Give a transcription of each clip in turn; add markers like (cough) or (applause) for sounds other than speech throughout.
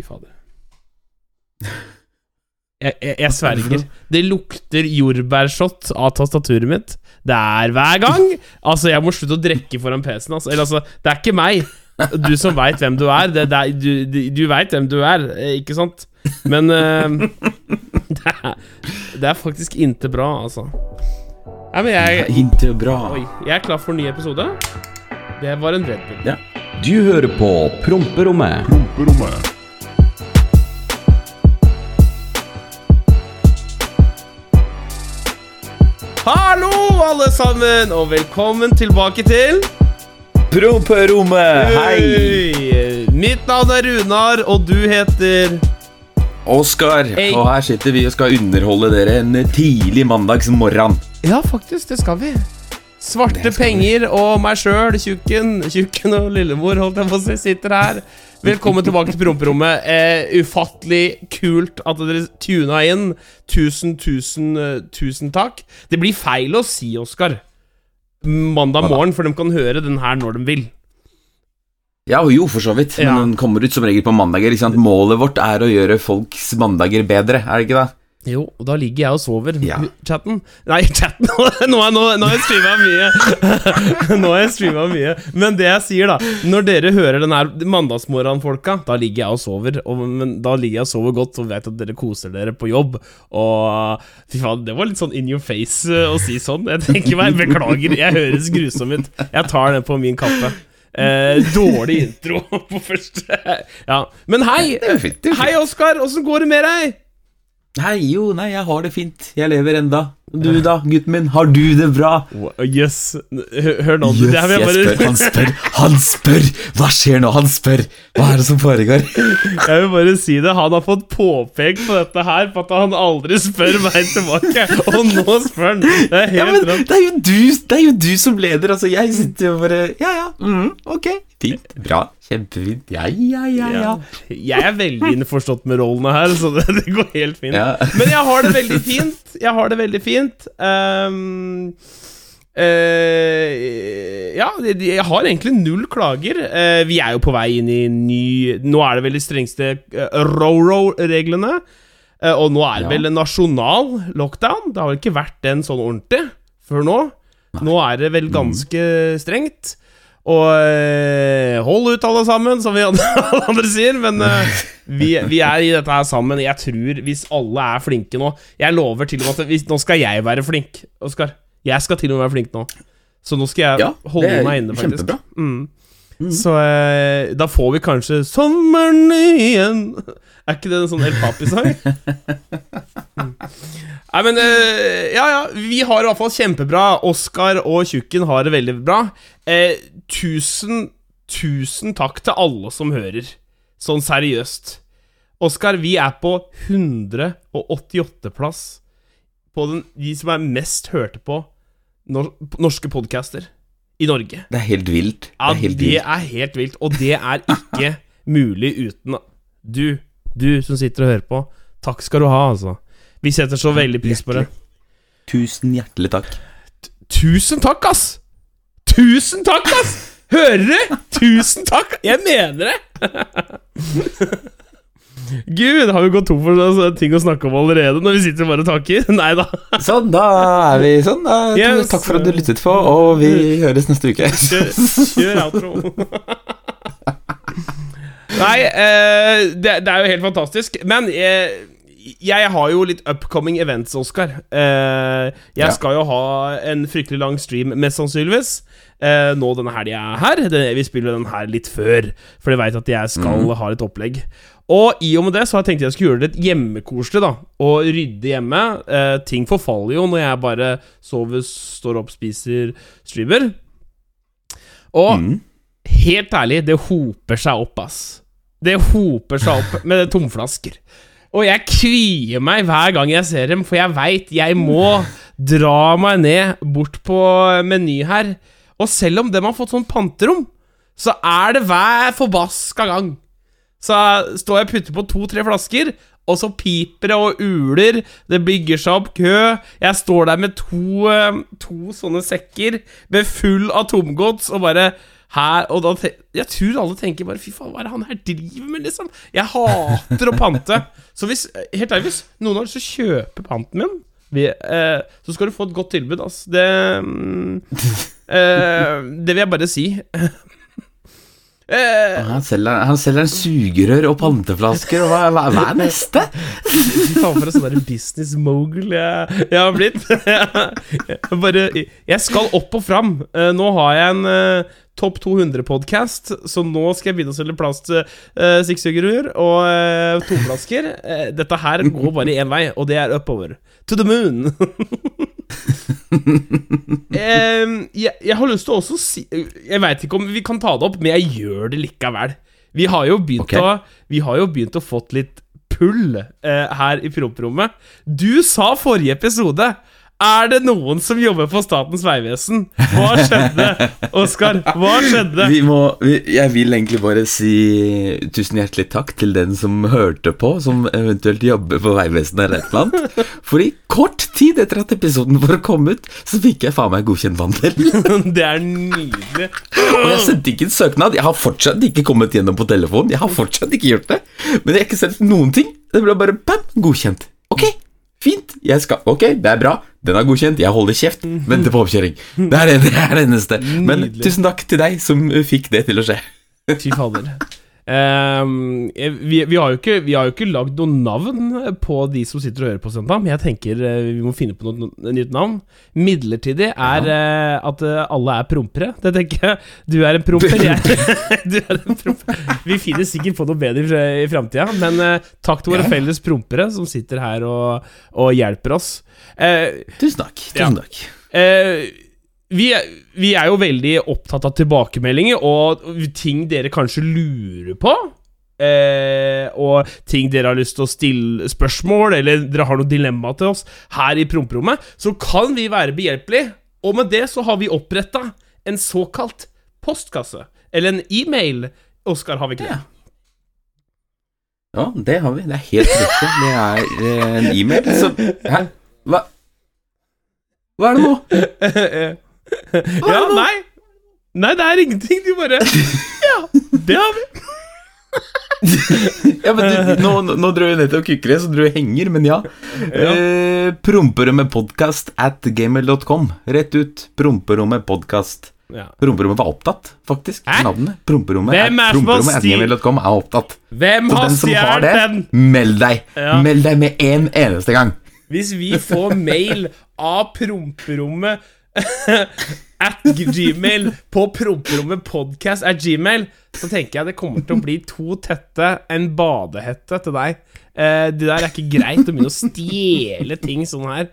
fy fader. Jeg, jeg, jeg sverger. Det lukter jordbærshot av tastaturet mitt. Det er hver gang. Altså, jeg må slutte å drikke foran PC-en. Altså. Eller, altså, det er ikke meg. Du som veit hvem du er. Det, det er du du, du veit hvem du er, eh, ikke sant? Men uh, (laughs) det, er, det er faktisk inte bra, altså. Nei, men jeg, Inte bra. oi, jeg er klar for en ny episode. Det var en Red Bull. Ja. Du hører på Promperommet. Promperommet. Hallo, alle sammen, og velkommen tilbake til Promperommet! Hei! Mitt navn er Runar, og du heter Oskar. Hey. Og her sitter vi og skal underholde dere en tidlig mandagsmorgen. Ja, faktisk, det skal vi. Svarte penger og meg sjøl, tjukken, tjukken og lillemor, holdt jeg på å si, sitter her. Velkommen tilbake til promperommet. Eh, ufattelig kult at dere tuna inn. Tusen, tusen, eh, tusen takk. Det blir feil å si, Oskar. Mandag morgen, for de kan høre den her når de vil. Ja, jo, for så vidt. Men Ja. den kommer ut som regel på mandager. Ikke sant? Målet vårt er å gjøre folks mandager bedre, er det ikke det? Jo, og da ligger jeg og sover. Ja. Chatten Nei, (laughs) chatten! Nå har jeg streama mye. (laughs) Nå har jeg streama mye. Men det jeg sier, da Når dere hører den her mandagsmorgenfolka, da ligger jeg og sover. Og, men da ligger jeg og sover godt og vet at dere koser dere på jobb. Og fy faen, det var litt sånn in your face eh, å si sånn. Jeg tenker meg, Beklager, jeg høres grusom ut. Jeg tar den på min kappe. Eh, dårlig intro (laughs) på første. Ja. Men hei! Hei, Oskar. Åssen går det med deg? Hei, jo, nei, jeg har det fint. Jeg lever enda. Du da, gutten min, har du det bra? Jøss. Hør, hør nå. Yes, jeg bare... spør, han spør, han spør! Hva skjer nå? Han spør! Hva er det som foregår? Jeg vil bare si det. Han har fått påpekt på dette her på at han aldri spør meg tilbake. Og nå spør han. Det er Ja, men det er jo du, det er jo du som leder, altså. Jeg sitter jo bare Ja, ja, mm, ok. Fint. Bra. Kjempefint. Ja, ja, ja, ja. Jeg er veldig innforstått med rollene her, så det, det går helt fint. Ja. Men jeg har det veldig fint. Jeg har det veldig fint. Um, uh, ja, jeg har egentlig null klager. Uh, vi er jo på vei inn i ny Nå er det vel de strengeste uh, ro-ro-reglene. Eh, og nå er det vel en nasjonal lockdown. Det har vel ikke vært en sånn ordentlig før nå. Nå er det vel ganske strengt. Og eh, hold ut, alle sammen, som vi alle (laughs) andre sier. Men eh, vi, vi er i dette her sammen. Jeg tror, hvis alle er flinke nå Jeg lover til og med at hvis, nå skal jeg være flink, Oskar. Jeg skal til og med være flink nå. Så nå skal jeg Ja, holde meg inne, faktisk. kjempebra. Mm. Så eh, da får vi kanskje 'Sommeren igjen'. Er ikke det en sånn El Papi-sang? (laughs) Mm. Nei, men eh, Ja, ja. Vi har i hvert fall kjempebra. Oskar og Tjukken har det veldig bra. Eh, tusen, tusen takk til alle som hører. Sånn seriøst. Oskar, vi er på 188.-plass på den, de som er mest hørte på nor norske podcaster i Norge. Det er helt vilt. Ja, det er helt det vilt. er helt vilt, og det er ikke (laughs) mulig uten du, du som sitter og hører på. Takk skal du ha, altså. Vi setter så veldig pris på det. Tusen hjertelig takk. Tusen takk, ass! Tusen takk, ass! Hører du? Tusen takk! Jeg mener det! (laughs) Gud, har vi gått tom for ting å snakke om allerede når vi sitter bare og takker? (laughs) Nei da. Sånn, da er vi sånn. Da, Yes. Takk for at du lyttet på, og vi høres neste uke. Kjør, kjør outro. (laughs) Nei, eh, det, det er jo helt fantastisk. Men eh, jeg har jo litt upcoming events, Oskar. Eh, jeg Ja. skal jo ha en fryktelig lang stream, mest sannsynligvis. Eh, nå denne helga her. Det, vi spiller den her litt før, for de veit at jeg skal mm. ha et opplegg. Og i og med det så har jeg tenkt jeg skulle gjøre det litt hjemmekoselig, da. Og rydde hjemme. Eh, ting forfaller jo når jeg bare sover, står opp, spiser, streamer. Og Mm. helt ærlig, det hoper seg opp, ass. Det hoper seg opp med tomflasker. Og jeg kvier meg hver gang jeg ser dem, for jeg veit jeg må dra meg ned bort på Meny her. Og selv om dem har fått sånn panterom, så er det hver forbaska gang. Så står jeg og putter på to-tre flasker, og så piper det og uler. Det bygger seg opp kø. Jeg står der med to, eh, to sånne sekker med full atomgods og bare Her, og da Jeg tror alle tenker bare Fy faen, hva er det han her driver med, liksom? Jeg hater å pante. Så hvis Helt ærlig, hvis noen har lyst til å kjøpe panten min vi, eh, så skal du få et godt tilbud, ass. Det mm, eh, Det vil jeg bare si. (laughs) eh, Han selger, han selger en sugerør og panteflasker, og hva, hva, hva er neste? Fy faen, for en sånn business mogul jeg, jeg har blitt. (laughs) Jeg bare Jeg skal opp og fram. Eh, Nå har jeg en eh, Topp 200-podkast, så nå skal jeg begynne å selge plaststikksuggerør og uh, tomflasker. Uh, dette her går bare én vei, og det er oppover. To the moon. (laughs) um, jeg, jeg har lyst til å også si Jeg veit ikke om vi kan ta det opp, men jeg gjør det likevel. Vi har jo begynt, okay. å, vi har jo begynt å fått litt pull eh, her i promperommet. Du sa forrige episode Er det noen som jobber på Statens vegvesen? Hva skjedde, Oskar? Hva skjedde? Vi må, vi, jeg vil egentlig bare si tusen hjertelig takk til den som hørte på, som eventuelt jobber på Vegvesenet eller et eller annet. Fordi kort tid etter at episoden vår kom ut, så fikk jeg faen meg godkjent vandel. (laughs) Det er nydelig. Og jeg sendte ikke en søknad. Jeg har fortsatt ikke kommet gjennom på telefon. Jeg har fortsatt ikke gjort det. Men jeg har ikke sendt noen ting. Det ble bare bam, godkjent. Ok, fint. Jeg skal Ok, det er bra. Den er godkjent. Jeg holder kjeft. Venter på oppkjøring. Det er det, det, er det eneste. Men Nydelig. tusen takk til deg som fikk det til å skje. Fy fader. Ehm, vi, vi har jo ikke, vi har lagd noe navn på de som sitter og hører på søndag, men jeg tenker eh, vi må finne på noe, noe nytt navn. Midlertidig er eh, at eh, alle er prompere. Det tenker jeg. Du er en promper, (laughs) du er en promper. Vi finner sikkert på noe bedre i, framtida, men uh, takk til våre Ja. felles prompere som sitter her og, og hjelper oss. Uh, Tusen takk. Ja. Tusen takk. Vi, vi er jo veldig opptatt av tilbakemeldinger og ting dere kanskje lurer på. Eh, og ting dere har lyst til å stille spørsmål, eller dere har noe dilemma til oss her i promperommet, så kan vi være behjelpelige. Og med det så har vi oppretta en såkalt postkasse. Eller en e-mail. Oskar, har vi ikke det? Ja, det har vi. Det er helt riktig. Det er eh, en e-mail. Så Hæ? Hva? Hva er det nå? (laughs) ja, nei. Nei, det er ingenting. De bare (laughs) Ja, det har vi. Ja, men du, nå, nå dro vi nettopp kukkere, så dro vi henger, men ja. Eh, promperommet podcast at gmail.com. Rett ut. Promperommet podcast. Ja. Promperommet var opptatt, faktisk. Hæ? Navnet. Promperommet Hvem er promperommet at gmail.com er opptatt. Hvem har den som har det, den? meld deg. Ja. Meld deg med en eneste gang. Hvis vi får mail av promperommet (laughs) at gmail på promperommet podcast at gmail, så tenker jeg det kommer til å bli to tette, en badehette til deg. Uh, det der er ikke greit å begynne å stjele ting sånn her.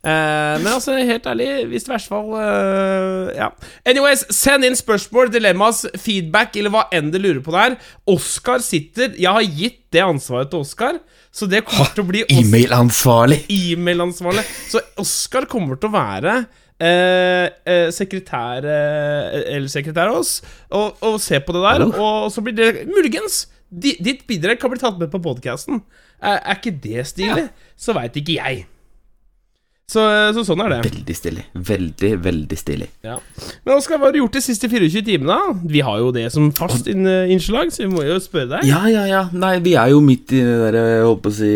Uh, men altså, helt ærlig, hvis i hvert fall uh, Ja. Anyways, send inn spørsmål, dilemmas, feedback eller hva enn du lurer på der. Oskar sitter Jeg har gitt det ansvaret til Oskar, så det kommer til å bli E-mailansvarlig. e-mailansvarlig. Så Oskar kommer til å være eh, eh, sekretær eh, Eller sekretær oss, og, og se på det der. Og, Og så blir det muligens di, Ditt bidrag kan bli tatt med på podkasten. Er, er ikke det stilig? Så veit ikke jeg. Så, så sånn er det. Veldig stilig. Veldig, veldig stilig. Ja. Men Oskar, hva har du gjort de siste 24 timene? Vi har jo det som fast inn, innslag, så vi må jo spørre deg. Ja, ja, ja. Nei, vi er jo midt i det der, jeg holdt på å si,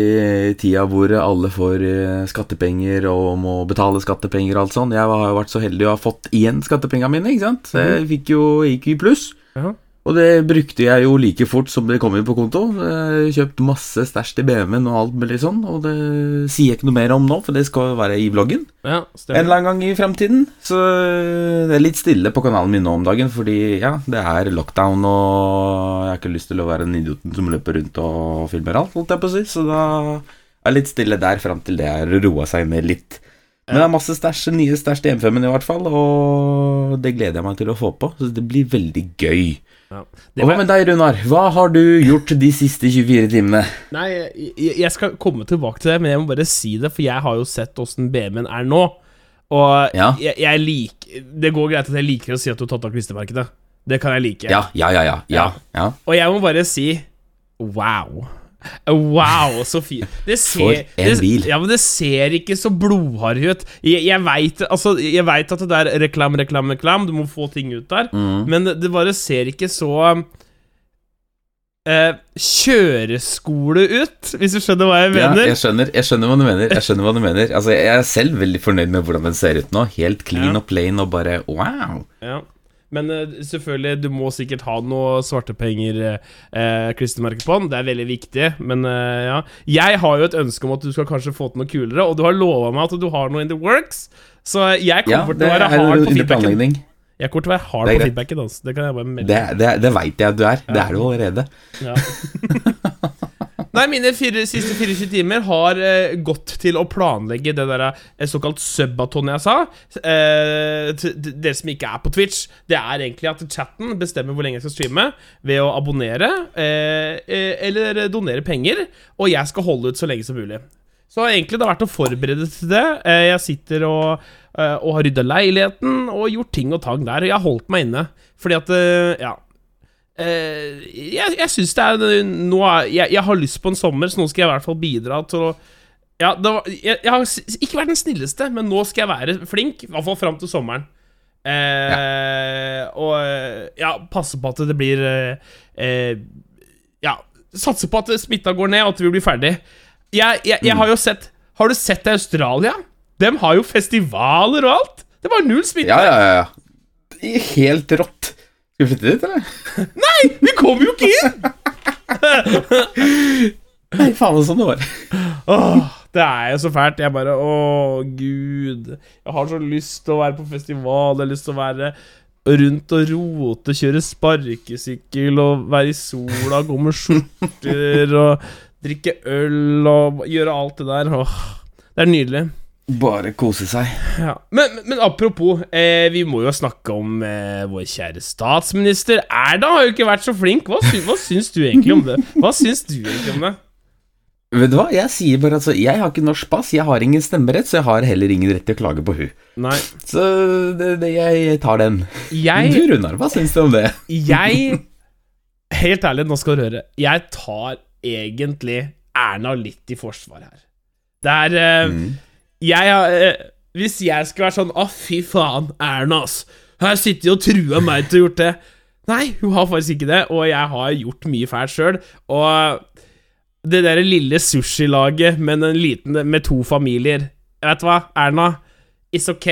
tida hvor alle får eh, skattepenger og må betale skattepenger og alt sånn. Jeg har jo vært så heldig å ha fått igjen skattepengene mine, ikke sant. Så jeg fikk jo, gikk jo i pluss. Ja. Og det brukte jeg jo like fort som det kom inn på konto. Jeg Kjøpt masse stæsj til BMW-en og alt mulig sånn, og det sier jeg ikke noe mer om nå, for det skal være i vloggen. Ja, En eller annen gang i fremtiden. Så det er litt stille på kanalen min nå om dagen, fordi ja, det er lockdown, og jeg har ikke lyst til å være den idioten som løper rundt og filmer alt, holdt jeg på å si. Så da er jeg litt stille der fram til det har roa seg ned litt. Men det er masse stæsj, nye stæsj til M5-en i hvert fall, og det gleder jeg meg til å få på. Så det blir veldig gøy. Ja. Hva med deg, Runar? Hva har du gjort de siste 24 timene? Nei, jeg, jeg skal komme tilbake til det, men jeg må bare si det, for jeg har jo sett åssen BMW-en er nå. Og Ja. jeg, jeg liker Det går greit at jeg liker å si at du har tatt av klistremerkene. Det kan jeg like. Ja, ja, ja, ja. ja, ja. Og jeg må bare si wow. Wow, så. Det (laughs) For ser, bil. det. Ja, men det ser ikke så blodhard ut. Jeg, jeg veit altså, vet at det er reklam, reklam, reklam. Du må få ting ut der. Mm. Men det, bare ser ikke så eh, kjøreskole ut, hvis du skjønner hva jeg Ja, mener. jeg skjønner, jeg skjønner hva du mener. Jeg skjønner hva du mener Altså, Jeg er selv veldig fornøyd med hvordan den ser ut nå. Helt clean Ja. og plain og bare wow. Ja. Men eh, selvfølgelig, du må sikkert ha noe svartepenger eh, klistremerke på den. Det er veldig viktig. Men eh, ja. Jeg har jo et ønske om at du skal kanskje få til noe kulere, og du har lova meg at du har noe in the works. Så jeg kommer til å være hard på feedbacken. Jeg kommer til å være hard på feedbacken. Altså. Det kan jeg bare melde. Det, det, det veit jeg at du er. Det er du allerede. Ja. (laughs) Nei, mine fire, siste 24 timer har eh, gått til å planlegge det der eh, såkalt subaton jeg sa. Eh, dere som ikke er på Twitch, det er egentlig at chatten bestemmer hvor lenge jeg skal streame ved å abonnere eh, eh, eller donere penger, og jeg skal holde ut så lenge som mulig. Så egentlig det har vært å forberede til det. Eh, Jeg sitter og, og har rydda leiligheten og gjort ting og tang der. Og jeg har holdt meg inne. Fordi at Ja. Eh, jeg jeg syns det er nå er, jeg, jeg har lyst på en sommer, så nå skal jeg i hvert fall bidra til å Ja, det var, jeg, jeg har ikke vært den snilleste, men nå skal jeg være flink. I hvert fall fram til sommeren. Eh, Og eh, ja, passe på at det blir uh, eh, Ja, satse på at smitta går ned, og at vi blir ferdig. Jeg, jeg, jeg har jo sett Har du sett Australia? Dem har jo festivaler og alt. Det var null smitte. Ja, ja, ja. ja. Helt rått. Skal vi flytte dit, eller? (laughs) Nei, vi kommer jo ikke inn! (laughs) Nei, faen sånn det var. Åh, det er jo så fælt. Jeg bare Å, gud. Jeg har så lyst til å være på festival. Jeg har lyst til å være rundt og rote, kjøre sparkesykkel og være i sola, gå med skjorter og drikke øl og gjøre alt det der. Åh, det er nydelig. Bare kose seg. Ja. Men, men apropos, eh, vi må jo snakke om eh, vår kjære statsminister. Erna har jo ikke vært så flink. Hva, sy hva syns du egentlig om det? Hva syns du egentlig om det? Vet du hva, jeg sier bare altså Jeg har ikke norsk pass, jeg har ingen stemmerett, så jeg har heller ingen rett til å klage på hun. Nei. Så det, det, jeg tar den. Jeg Du, Runar, hva syns du om det? Jeg Helt ærlig, nå skal du høre. Jeg tar egentlig Erna litt i forsvar her. Det er eh, Mm. Jeg har eh, Hvis jeg skulle vært sånn Å, fy faen, Erna, ass. Her sitter de og truer meg til å gjort det. Nei, hun har faktisk ikke det, og jeg har gjort mye fælt sjøl. Og det derre lille sushilaget med, med to familier Vet du hva, Erna? It's ok.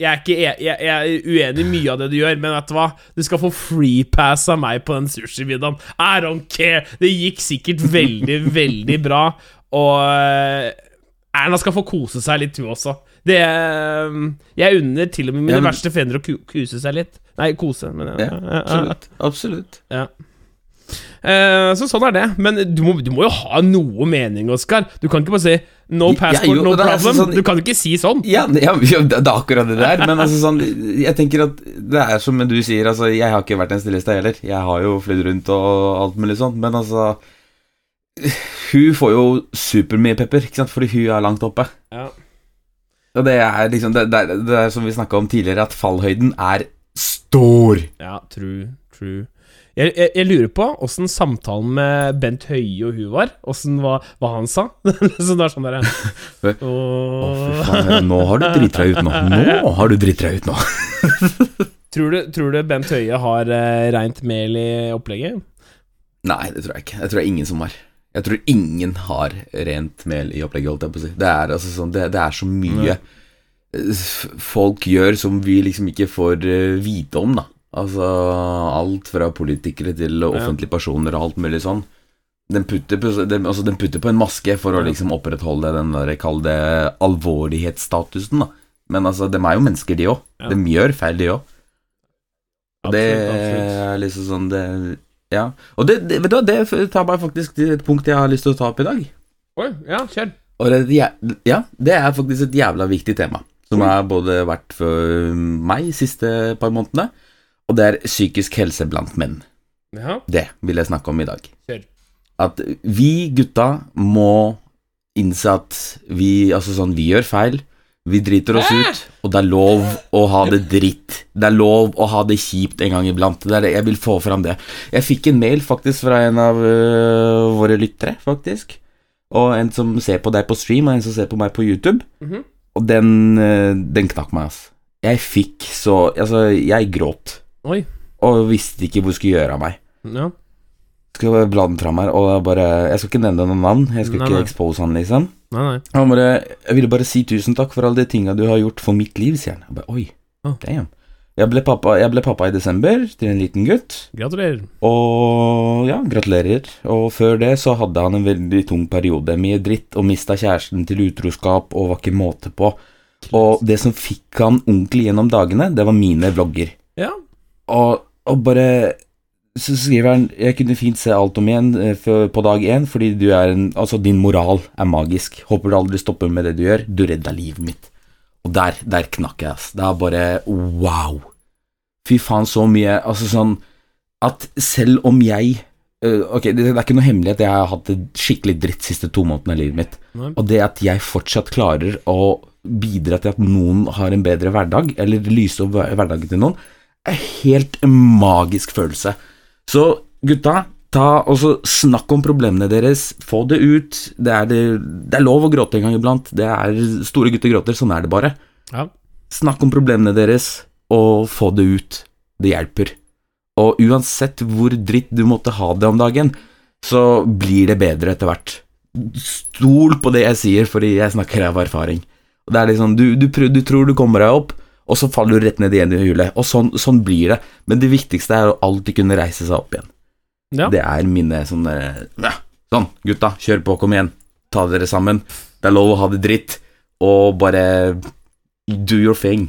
Jeg er, ikke, e- jeg, jeg er uenig i mye av det du gjør, men vet du hva? Du skal få freepass av meg på den sushimiddagen. I don't care. Det gikk sikkert veldig, (laughs) veldig bra. Og eh, Erna skal få kose seg litt, hun også. Det eh, Jeg unner til og med mine Ja, men- verste fiender å kuse seg litt. Nei, kose, men Ja, absolutt. Absolutt. ja. Uh, så sånn er det. Men du må, du må jo ha noe mening, Oskar. Du kan ikke bare si 'no Ja, passport, jo, no altså problem'. sånn- Du kan ikke si sånn. Ja, ja, ja, det er akkurat det der. Men altså sånn Jeg tenker at det er som du sier, altså Jeg har ikke vært en stilleste heller. Jeg har jo flydd rundt og alt mulig sånt, men altså Hun får jo supermye pepper, ikke sant, fordi hun er langt oppe. Ja. Og det er liksom Det, det, er, det er som vi snakka om tidligere, at fallhøyden er stor. Ja, true, true. Jeg, jeg, jeg lurer på åssen samtalen med Bent Høie og hun var. Åssen hva, hva han sa. (laughs) så det er sånn derre Å, fy faen, nå har du dritt deg ut nå. Nå har du driti deg ut nå. (laughs) tror, du, tror du Bent Høie har uh, reint mel i opplegget? Nei, det tror jeg ikke. Jeg tror det er ingen som har. Jeg tror ingen har rent mel i opplegget, holdt jeg på å si. Det er, altså sånn, det, det er så mye eh, folk gjør som vi liksom ikke får eh, vite om, da. Altså alt fra politikere til offentlige personer og alt mulig sånn. Den putter, på, den, altså, den putter på en maske for å liksom opprettholde den der, kall det alvorlighetsstatusen, da. Men altså, dem er jo mennesker, de òg. Ja. De gjør feil, de òg. Det er liksom sånn det, Ja. Og det, det, vet du det tar meg faktisk til et punkt jeg har lyst til å ta opp i dag. Oi, ja, kjør. Og det, ja, det er faktisk et jævla viktig tema. Som har både vært for meg de siste par månedene, og det er psykisk helse blant menn. Ja, Det vil jeg snakke om i dag. kjør. At vi gutta må innse at vi Altså sånn, vi gjør feil. Vi driter oss ut, og det er lov å ha det dritt. Det er lov å ha det kjipt en gang iblant. Det er det. Jeg vil få fram det. Jeg fikk en mail faktisk fra en av øh, våre lyttere, faktisk. Og en som ser på deg på stream, og en som ser på meg på YouTube. Mhm. Og den, øh, den knakk meg, ass. Jeg fikk så Altså, jeg gråt. Oi. Og visste ikke hvor jeg skulle gjøre av meg. Ja. Skal jeg bla den fram her, og bare Jeg skal ikke nevne noen navn. Jeg skal Nei, ikke nei. expose han, liksom. Nei, nei. Han bare Jeg ville bare si tusen takk for alle de tinga du har gjort for mitt liv, sier han. Jeg bare, Oi, oh. damn. Jeg ble, pappa, jeg ble pappa i desember til en liten gutt, Gratulerer. og ja, gratulerer. Og før det så hadde han en veldig tung periode, mye dritt, og mista kjæresten til utroskap, og var ikke måte på. Og det som fikk han ordentlig gjennom dagene, det var mine vlogger. Ja. Og, og bare Så skriver han Jeg kunne fint se alt om igjen eh, på dag én, fordi du er en Altså, din moral er magisk. Håper du aldri stopper med det du gjør. Du redda livet mitt. Og der, der knakk jeg, ass. Det er bare wow. Fy faen, så mye Altså sånn at selv om jeg eh, Ok, det, er ikke noe hemmelig at jeg har hatt det skikkelig dritt siste to månedene av livet mitt. Nei. Og det at jeg fortsatt klarer å bidra til at noen har en bedre hverdag, eller lyse opp hverdagen til noen, er helt en magisk følelse. Så gutta, ta og snakk om problemene deres. Få det ut. Det er, det, det er lov å gråte en gang iblant. Det er Store gutter gråter, sånn er det bare. Ja. Snakk om problemene deres, og få det ut. Det hjelper. Og uansett hvor dritt du måtte ha det om dagen, så blir det bedre etter hvert. Stol på det jeg sier, fordi jeg snakker av erfaring. Det er liksom, du, du, du tror du kommer deg opp, og så faller du rett ned igjen i hjulet. Og sånn, sånn blir det. Men det viktigste er å alltid kunne reise seg opp igjen. Ja. Det er mine sånn ja, Sånn, gutta, kjør på, kom igjen. Ta dere sammen. Det er lov å ha det dritt, og bare do your thing.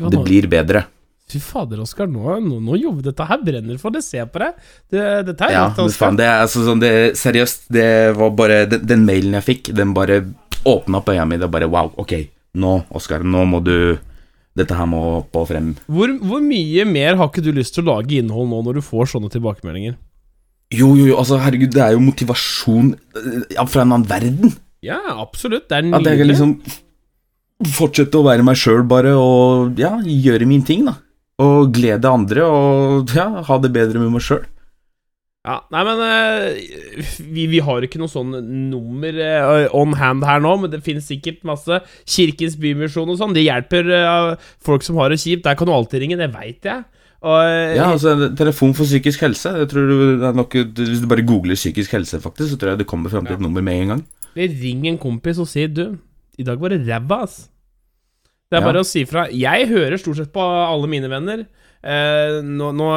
Ja, Det blir bedre. Fy fader, Oskar, nå, nå, nå jobber dette her brenner for det. Se på deg. Det, dette er Ja, rått, Oskar. faen, det er altså sånn det, Seriøst, det var bare den, den mailen jeg fikk, den bare åpna opp øya mine. Bare wow, ok, nå, Oskar, nå må du Dette her må opp og frem. Hvor, hvor mye mer har ikke du lyst til å lage innhold nå når du får sånne tilbakemeldinger? Jo, jo, jo, altså, herregud, det er jo motivasjon eh, ja, fra en annen verden. Ja, absolutt. Det er At jeg kan liksom fortsette å være meg sjøl, bare, og ja, gjøre min ting, da. Og glede andre, og ja, ha det bedre med meg sjøl. Ja, nei, men uh, vi, vi har ikke noe sånn nummer uh, on hand her nå, men det finnes sikkert masse Kirkens Bymisjon og sånn. Det hjelper uh, folk som har det kjipt. Der kan du alltid ringe, det veit jeg. Og, Ja, altså, telefon for psykisk helse. Jeg tror du, det nok, Hvis du bare googler psykisk helse, faktisk, så tror jeg det kommer fram til et nummer med en gang. Ring en kompis og si Du, i dag var det ræva, ass. Det er Ja. bare å si fra. Jeg hører stort sett på alle mine venner. Eh, nå, nå,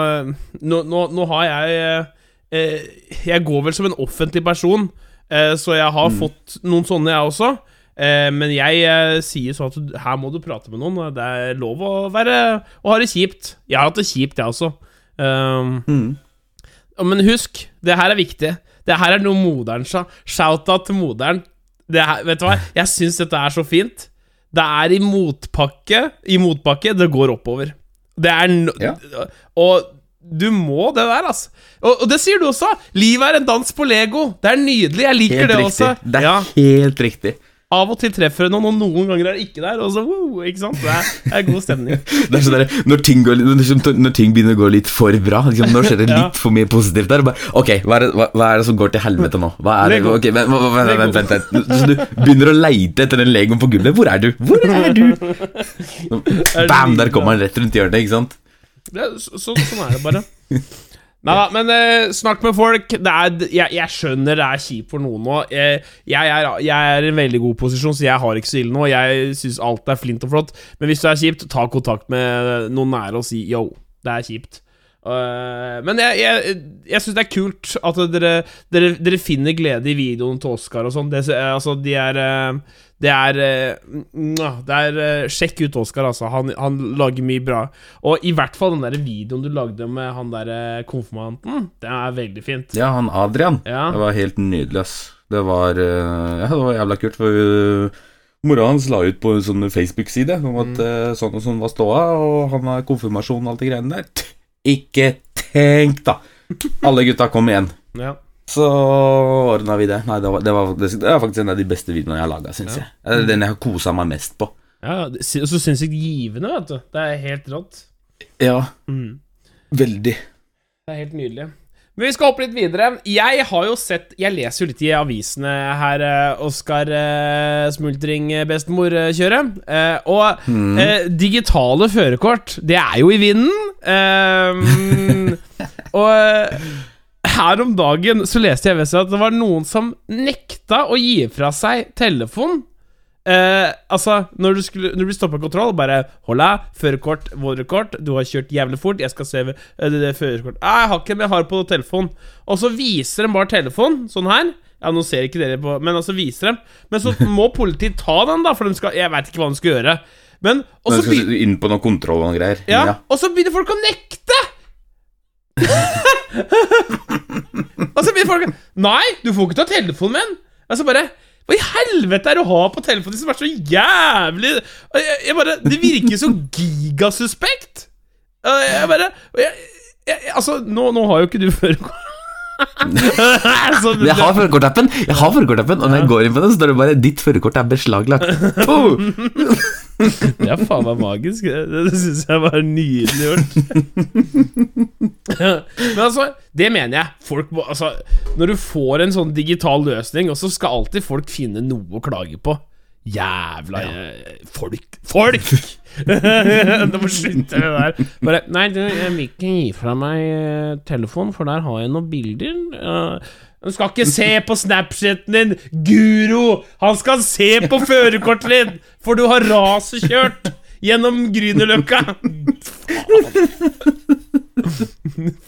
nå, nå, har jeg Jeg går vel som en offentlig person, eh, så jeg har fått noen sånne, jeg også. Eh, men jeg eh, sier sånn at her må du prate med noen. Det er lov å være Å ha det kjipt. Jeg har hatt det kjipt, jeg også. Um, Mm. Men husk, det her er viktig. Det her er noe moderen sa. Shout-out til moderen. Det her, vet du hva? Jeg syns dette er så fint. Det er i motpakke I motbakke det går oppover. Det er no Ja. Og du må det der, altså. Og, og det sier du også. Livet er en dans på Lego. Det er nydelig. Jeg liker Helt det riktig. også. Det er Ja, helt riktig. Av og til treffer det noen, og noen ganger er det ikke der. Og så, wow, ikke sant? Det er, det er god stemning. (laughs) Det er sånn der, når, ting går, liksom, når ting begynner å gå litt for bra, liksom, når skjer det (laughs) Ja. litt for mye positivt der, bare, ok, hva er, det, hva, hva er det som går til helvete nå? Hva er det? Ok, vent, vent, vent, vent, vent. Så du begynner å leite etter den legoen på gulvet. Hvor er du? Hvor er du? (laughs) Bam, der kommer han rett rundt hjørnet, ikke sant? Er- så, så, sånn er det bare. Nei da, men eh, snakk med folk. Er, jeg, jeg skjønner det er kjipt for noen nå. Jeg, jeg, er, jeg er i en veldig god posisjon, så jeg har ikke så ille nå. Jeg syns alt er flint og flott. Men hvis det er kjipt, ta kontakt med noen nære og si yo, det er kjipt. Uh, men jeg, jeg, jeg syns det er kult at dere, dere, dere finner glede i videoen til Oscar og sånn. Altså, de er eh, Det er eh, Det er eh, Sjekk ut Oscar, altså. Han, han lager mye bra. Og i hvert fall den der videoen du lagde med han der eh, konfirmanten. Det er veldig fint. Ja, han Adrian. Ja. Det var helt nydelig, ass. Det var, ja, det var jævla kult, for uh, mora hans la ut på en sånn Facebook-side om at eh, sånn og sånn var ståa, og han har konfirmasjon og alt det greiene der. Ikke tenk, da! Alle gutta kom igjen. Ja. Så ordna vi det. Nei, det var, det, var, det var faktisk en av de beste videoene jeg har laga, syns Ja. jeg. Er Den jeg har kosa meg mest på. Ja, Og så sinnssykt givende, vet du. Det er helt rått. Ja, Mm. veldig. Det er helt nydelig. Men vi skal hoppe litt videre. Jeg har jo sett Jeg leser jo litt i avisene her, eh, Oskar eh, Smultring, eh, bestemor-kjøret. Eh, og eh, digitale førerkort, det er jo i vinden. (laughs) Eh, og her om dagen så leste jeg at det var noen som nekta å gi fra seg telefon. Eh, altså, når du, skulle, når du blir stoppa kontroll, bare deg, førerkort, vårekort, du har kjørt jævlig fort, jeg skal se eh, det, det førerkort «Ah, Jeg har ikke, det, men jeg har på telefon. Og så viser de bare telefon, sånn her. Ja, nå ser ikke dere på Men altså viser dem. Men så (laughs) må politiet ta den, da, for de skal Jeg veit ikke hva de skal gjøre. Men Og så begynner inn på noe kontroll og noen greier. ja, og så begynner folk å nekte! (laughs) (laughs) og så blir folk Nei, du får ikke ta telefonen min! Altså bare Hva i helvete er det å ha på telefonen som er så jævlig Og jeg, jeg bare Det virker så gigasuspekt! Og Jeg bare og jeg, Altså, nå, nå har jo ikke du (laughs) førerkort. (laughs) Men jeg har førerkortappen, Jeg har førerkortappen og når jeg går inn på den, står det bare 'Ditt førerkort er beslaglagt'. (laughs) Det er faen meg magisk. Det, det syns jeg var nydelig gjort. Men altså, det mener jeg. Folk må Altså, når du får en sånn digital løsning, og så skal alltid folk finne noe å klage på. Jævla ja. folk Folk! Det må slutte med det der. Bare Nei, du, jeg vil ikke gi fra meg eh, telefonen, for der har jeg noen bilder. Uh, du skal ikke se på Snapchaten din, Guro! Han skal se på førerkortet ditt, for du har rasekjørt gjennom Grünerløkka!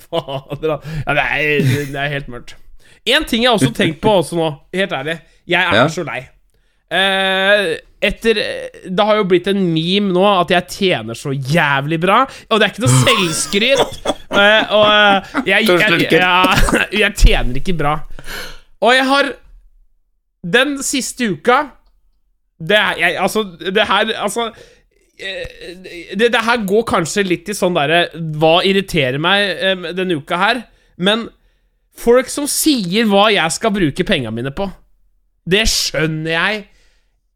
Fader, da. Ja, det, er, det er helt mørkt. En ting jeg har også tenkt på også nå, helt ærlig. Jeg er Ja. så lei. Eh, etter Det har jo blitt en meme nå at jeg tjener så jævlig bra. Og det er ikke noe selvskryt. (laughs) Eh, og eh, jeg, jeg, jeg, (laughs) jeg tjener ikke bra. Og jeg har Den siste uka Det er jeg Altså, det her Altså det, det her går kanskje litt i sånn derre Hva irriterer meg denne uka her? Men folk som sier hva jeg skal bruke penga mine på, det skjønner jeg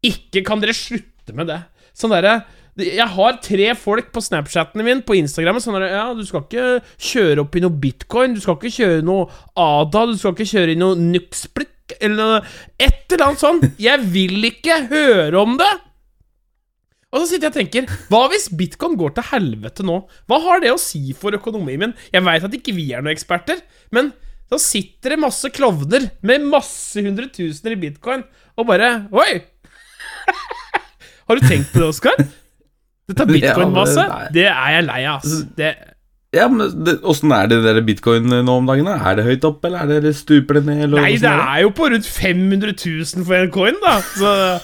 ikke. Kan dere slutte med det? Sånn derre Jeg har tre folk på Snapchaten min, på Instagram, sånn derre Ja, du skal ikke kjøre opp i noe bitcoin, du skal ikke kjøre noe ADA, du skal ikke kjøre i noe Nuxplick, eller Et eller annet sånt. Jeg vil ikke høre om det! Og så sitter jeg og tenker Hva hvis bitcoin går til helvete nå? Hva har det å si for økonomien min? Jeg veit at ikke vi er noen eksperter, men da sitter det masse klovner med masse hundretusener i bitcoin og bare Oi! Har du tenkt på det, Oskar? Dette bitcoin-maset, Ja, det er jeg lei av, ass. Det, Ja, men det- Åssen er det der bitcoin nå om dagen? Er det høyt opp, eller er det stuper det ned? Eller nei, det er jo på rundt 500 000 for en coin, da. Så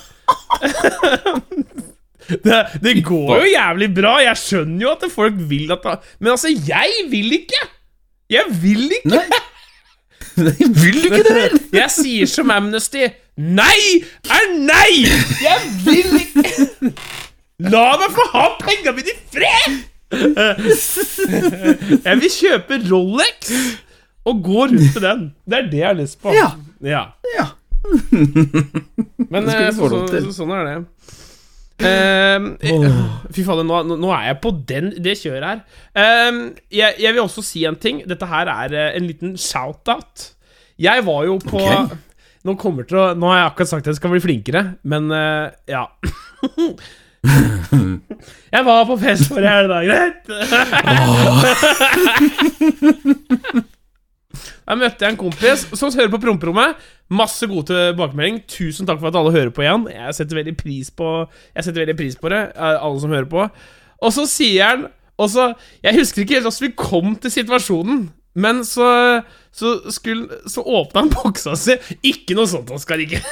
(laughs) det, det går jo jævlig bra. Jeg skjønner jo at folk vil at Men altså, jeg vil ikke! Jeg vil ikke! Nei. Vil du ikke det? vel? Jeg sier som Amnesty Nei er nei! Jeg vil ikke La meg få ha penga mine i fred! Jeg vil kjøpe Rolex og gå rundt med den. Det er det jeg har lyst på. Ja. ja. Ja. Men eh, så, så, sånn er det. Eh, fy fader, nå, nå- er jeg på den, det kjøret her. Ehm, jeg, jeg vil også si en ting. Dette her er eh, en liten shout-out. Jeg var jo på okay. Nå å Nå har jeg akkurat sagt at jeg skal bli flinkere, men uh, ja. (laughs) jeg var på fest forrige helg, greit? (laughs) Der møtte jeg en kompis som hører på promperommet. Masse god tilbakemelding. Tusen takk for at alle hører på igjen. Jeg setter veldig pris på Jeg veldig pris på det, eh, alle som hører på. Og så sier han og så, Jeg husker ikke helt hvordan vi kom til situasjonen, men så Så, skulle, så åpna han boksa si. Ikke noe sånt, Oskar. Ikke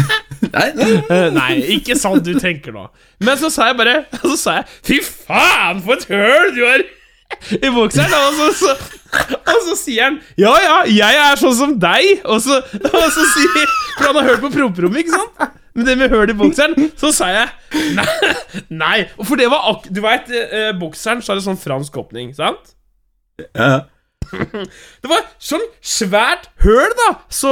(laughs) Nei, nei. Eh, Nei, ikke sant du tenker nå. Men så sa jeg bare (laughs) Så sa jeg Fy faen, for et høl du har i bokseren! Og så, så, og så sier han Ja, ja, jeg er sånn som deg. Og så, og så sier For han har hørt på promperommet, ikke sant? Men det med høl i bokseren, så sa jeg nei. nei. Og For det var ak Du veit, eh, bokseren så er det sånn fransk åpning, sant? Ja. Det var sånn svært høl, da, så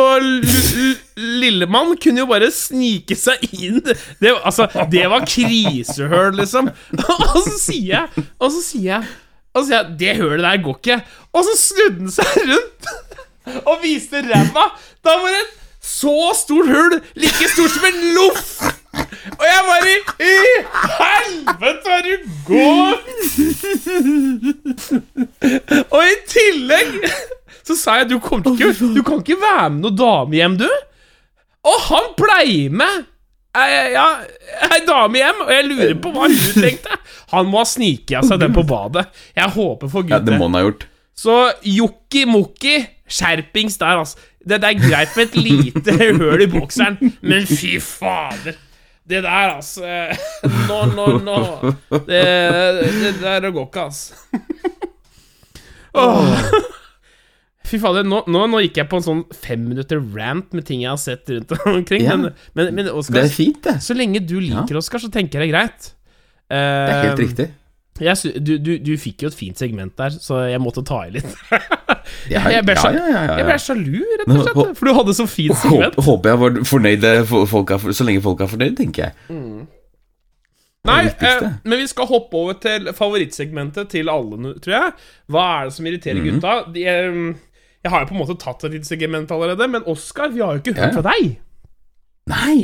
Lillemann kunne jo bare snike seg inn. Det, altså, det var krisehøl, liksom. (laughs) Og så sier jeg Og så sier jeg Og så sier jeg Det hølet der går ikke. Og så snudde han seg rundt (laughs) og viste ræva. Da var det et så stort hull, like stort som en loff. Og jeg bare I helvete, hva du går Og i tillegg så sa jeg du, ikke, du kan ikke være med noe damehjem, du. Og han blei med ja, ei dame hjem, og jeg lurer på hva hun tenkte. Han må ha sniket av seg den på badet. Jeg håper for Ja, det må han ha gjort. Så Jokki-Mokki, skjerpings der, altså. Det, det er greit med et lite (laughs) høl i bokseren, men fy fader. Det der, altså (laughs) Nå, nå, nå. Det, det der går ikke, altså. Åh. (laughs) Fy fader, nå, nå, nå gikk jeg på en sånn fem minutter rant med ting jeg har sett rundt (laughs) omkring. Ja. Men, men, men Det er fint, det. så lenge du liker Oskar, så tenker jeg det er greit. Det er helt Eh, riktig. jeg du, du, du fikk jo et fint segment der, så jeg måtte ta i litt. (laughs) Jeg ble ja, så- ja, ja, ja, sjalu, rett og slett, for du hadde så fint segment. Håper, håper jeg var fornøyd folk er, så lenge folk er fornøyd, tenker jeg. Nei, eh, men vi skal hoppe over til favorittsegmentet til alle, tror jeg. Hva er det som irriterer Mhm. gutta? De, eh, jeg har jo på en måte tatt et lite segment allerede, men Oskar, vi har jo ikke hørt fra deg. Nei!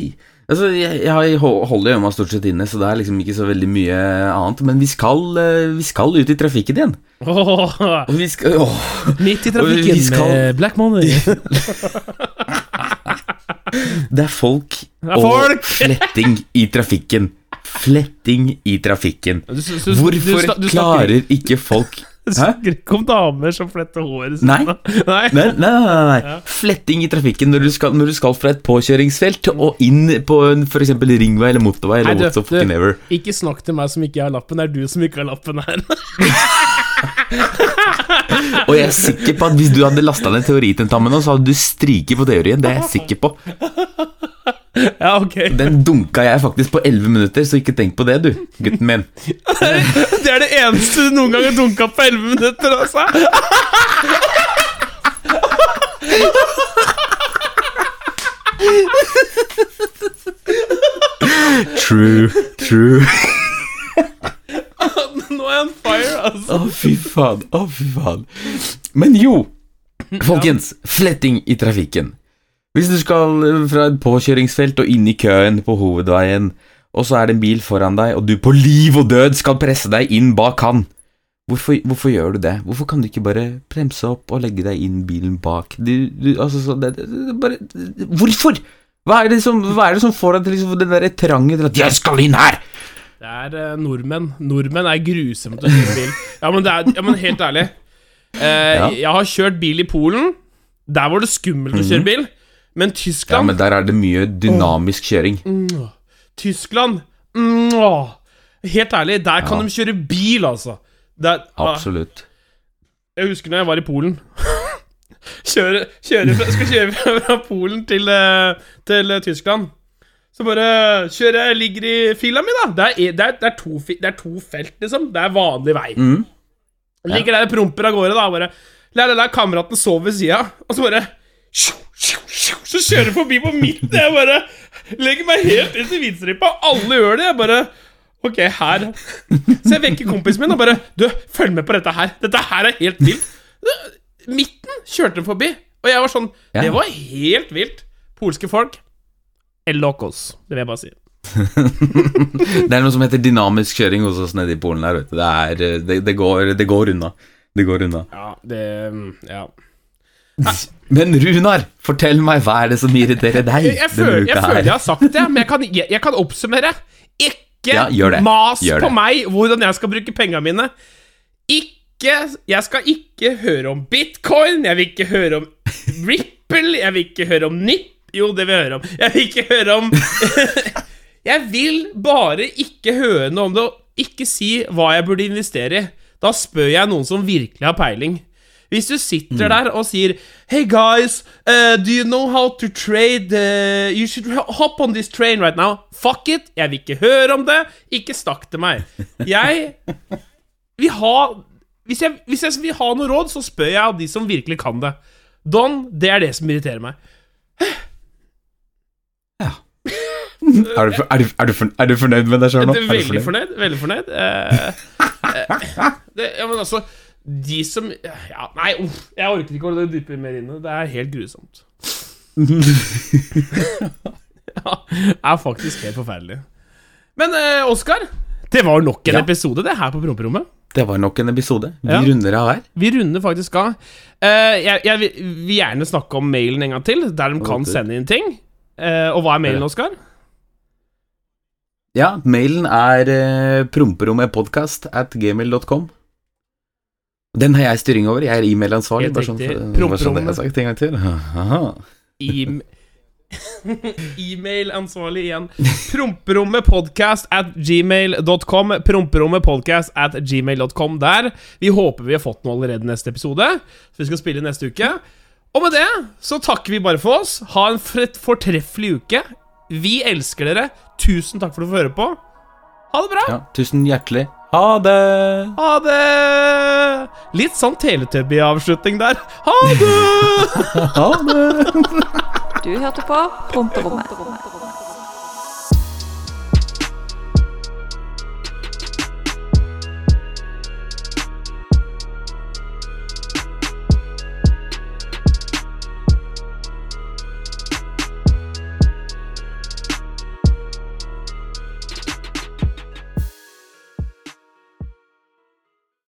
Altså, jeg, jeg ho- holder øynene stort sett inne, så det er liksom ikke så veldig mye annet. Men vi skal, eh, vi skal ut i trafikken igjen. Oh, vi skal oh. midt i trafikken skal- med Black Money. (laughs) (laughs) Det er folk Det er og (laughs) fletting i trafikken. Fletting i trafikken. Hvorfor klarer ikke folk Hæ? snakker ikke om damer som fletter håret sitt. Nei. Nei. Nei, nei, nei, nei. Fletting i trafikken når du, skal, når du skal fra et påkjøringsfelt og inn på en eksempel ringvei eller motorvei eller Nei, du- du- ever. Ikke snakk til meg som ikke har lappen. Det er du som ikke har lappen her. Og jeg er sikker på at hvis du hadde lasta ned teoritentamen nå, så hadde du stryket på teorien. Det er jeg sikker på. (laughs) ja, ok. Den dunka jeg faktisk på 11 minutter, så ikke tenk på det, du, gutten min. (laughs) Det er det eneste du noen gang har dunka på 11 minutter, altså. True, true. Nå er jeg on fire, altså. Å, fy faen. Å, fy faen. Men jo, folkens. Fletting i trafikken. Hvis du skal eh, fra et påkjøringsfelt og inn i køen på hovedveien, og så er det en bil foran deg, og du på liv og død skal presse deg inn bak han. Hvorfor, hvorfor gjør du det? Hvorfor kan du ikke bare bremse opp og legge deg inn bilen bak? Du, du, altså, så det, det, bare, hvorfor? Hva er, det som, er det som får deg til liksom, den der trangen til at 'jeg skal inn her'? Det er eh, nordmenn. Nordmenn er grusomme til å kjøre bil. Ja, men, det er, ja, men helt ærlig. Eh, Ja. Jeg har kjørt bil i Polen. Der var det skummelt å kjøre bil. Men Tyskland Ja, men der er det mye dynamisk kjøring. mm, Tyskland mm. Helt ærlig, der kan Ja. de kjøre bil, altså. Der, ah, Absolutt. Jeg husker når jeg var i Polen. (laughs) kjøre, kjøre skal kjøre fra, Polen til, eh, til eh, Tyskland. Så bare kjører jeg ligger i fila mi, da. Det er, det, er, det, er to, det er to felt, liksom. Det er vanlig vei. Mm. Ligger der og promper av gårde, da. Bare La, la, la, kameraten sove ved sida, og så bare Så kjører forbi på midten. Jeg bare legger meg helt ut i hvitstripa. Alle gjør det. Jeg bare Ok, her Så jeg vekker kompisen min og bare Du, følg med på dette her. Dette her er helt vilt. Midten kjørte den forbi, og jeg var sånn Ja. Det var helt vilt. Polske folk. El locos. Det vil jeg bare si. (laughs) Det er noe som heter dynamisk kjøring hos oss nede i Polen der, vet du. Det, er, eh, det, det, går, det går unna. Det går unna. Ja, det Ja. (laughs) Men Runar, fortell meg, hva er det som irriterer deg Jeg, jeg, føler, jeg føler jeg har sagt det, men jeg kan, jeg, kan oppsummere. Ikke Ja, mas på meg hvordan jeg skal bruke pengene mine. Ikke Jeg skal ikke høre om bitcoin, jeg vil ikke høre om Ripple, jeg vil ikke høre om Nipp. Jo, det vil jeg høre om. Jeg vil ikke høre om (laughs) Jeg vil bare ikke høre noe om det, og ikke si hva jeg burde investere i. Da spør jeg noen som virkelig har peiling. Hvis du sitter Mm. der og sier Hey guys, uh, do you know how to trade? Uh, you should hop on this train right now. Fuck it! Jeg vil ikke høre om det. Ikke snakk til meg. Jeg (laughs) vil ha hvis jeg, hvis jeg vil ha noe råd, så spør jeg av de som virkelig kan det. Don, det er det som irriterer meg. Er du, er, du, er, du for, er du fornøyd med deg sjøl nå? Veldig fornøyd. Veldig fornøyd. Eh, eh, (laughs) det, ja, men altså De som Ja, nei, uff, jeg orker ikke å gå dypere mer inn i det. Det er helt grusomt. (laughs) ja, er faktisk helt forferdelig. Men eh, Oskar, det var nok en Ja. episode, det her på promperommet. Det var nok en episode. Vi Ja. runder av her. Vi runder faktisk av. Eh, jeg, jeg vil vil gjerne snakke om mailen en gang til, der de kan sende inn ting. Eh, og hva er mailen, Oskar? Ja, mailen er eh, promperommetpodkast at gmail.com. Den har jeg styring over. Jeg er e-mailansvarlig. Bare sånn, bare sånn det jeg har sagt en gang til. Aha. E- (laughs) E-mail-ansvarlig igjen. Promperommepodcast at gmail.com. Promperommepodcast at gmail.com der. Vi håper vi har fått noe allerede neste episode, så vi skal spille neste uke. Og med det så takker vi bare for oss. Ha en fortreffelig uke. Vi elsker dere. Tusen takk for at du får høre på. Ha det bra. Ja, tusen hjertelig. Ha det! Ha det! Litt sånn Teletubby-avslutning der. Ha det! (laughs) Ha det! Du hørte på Promperommet.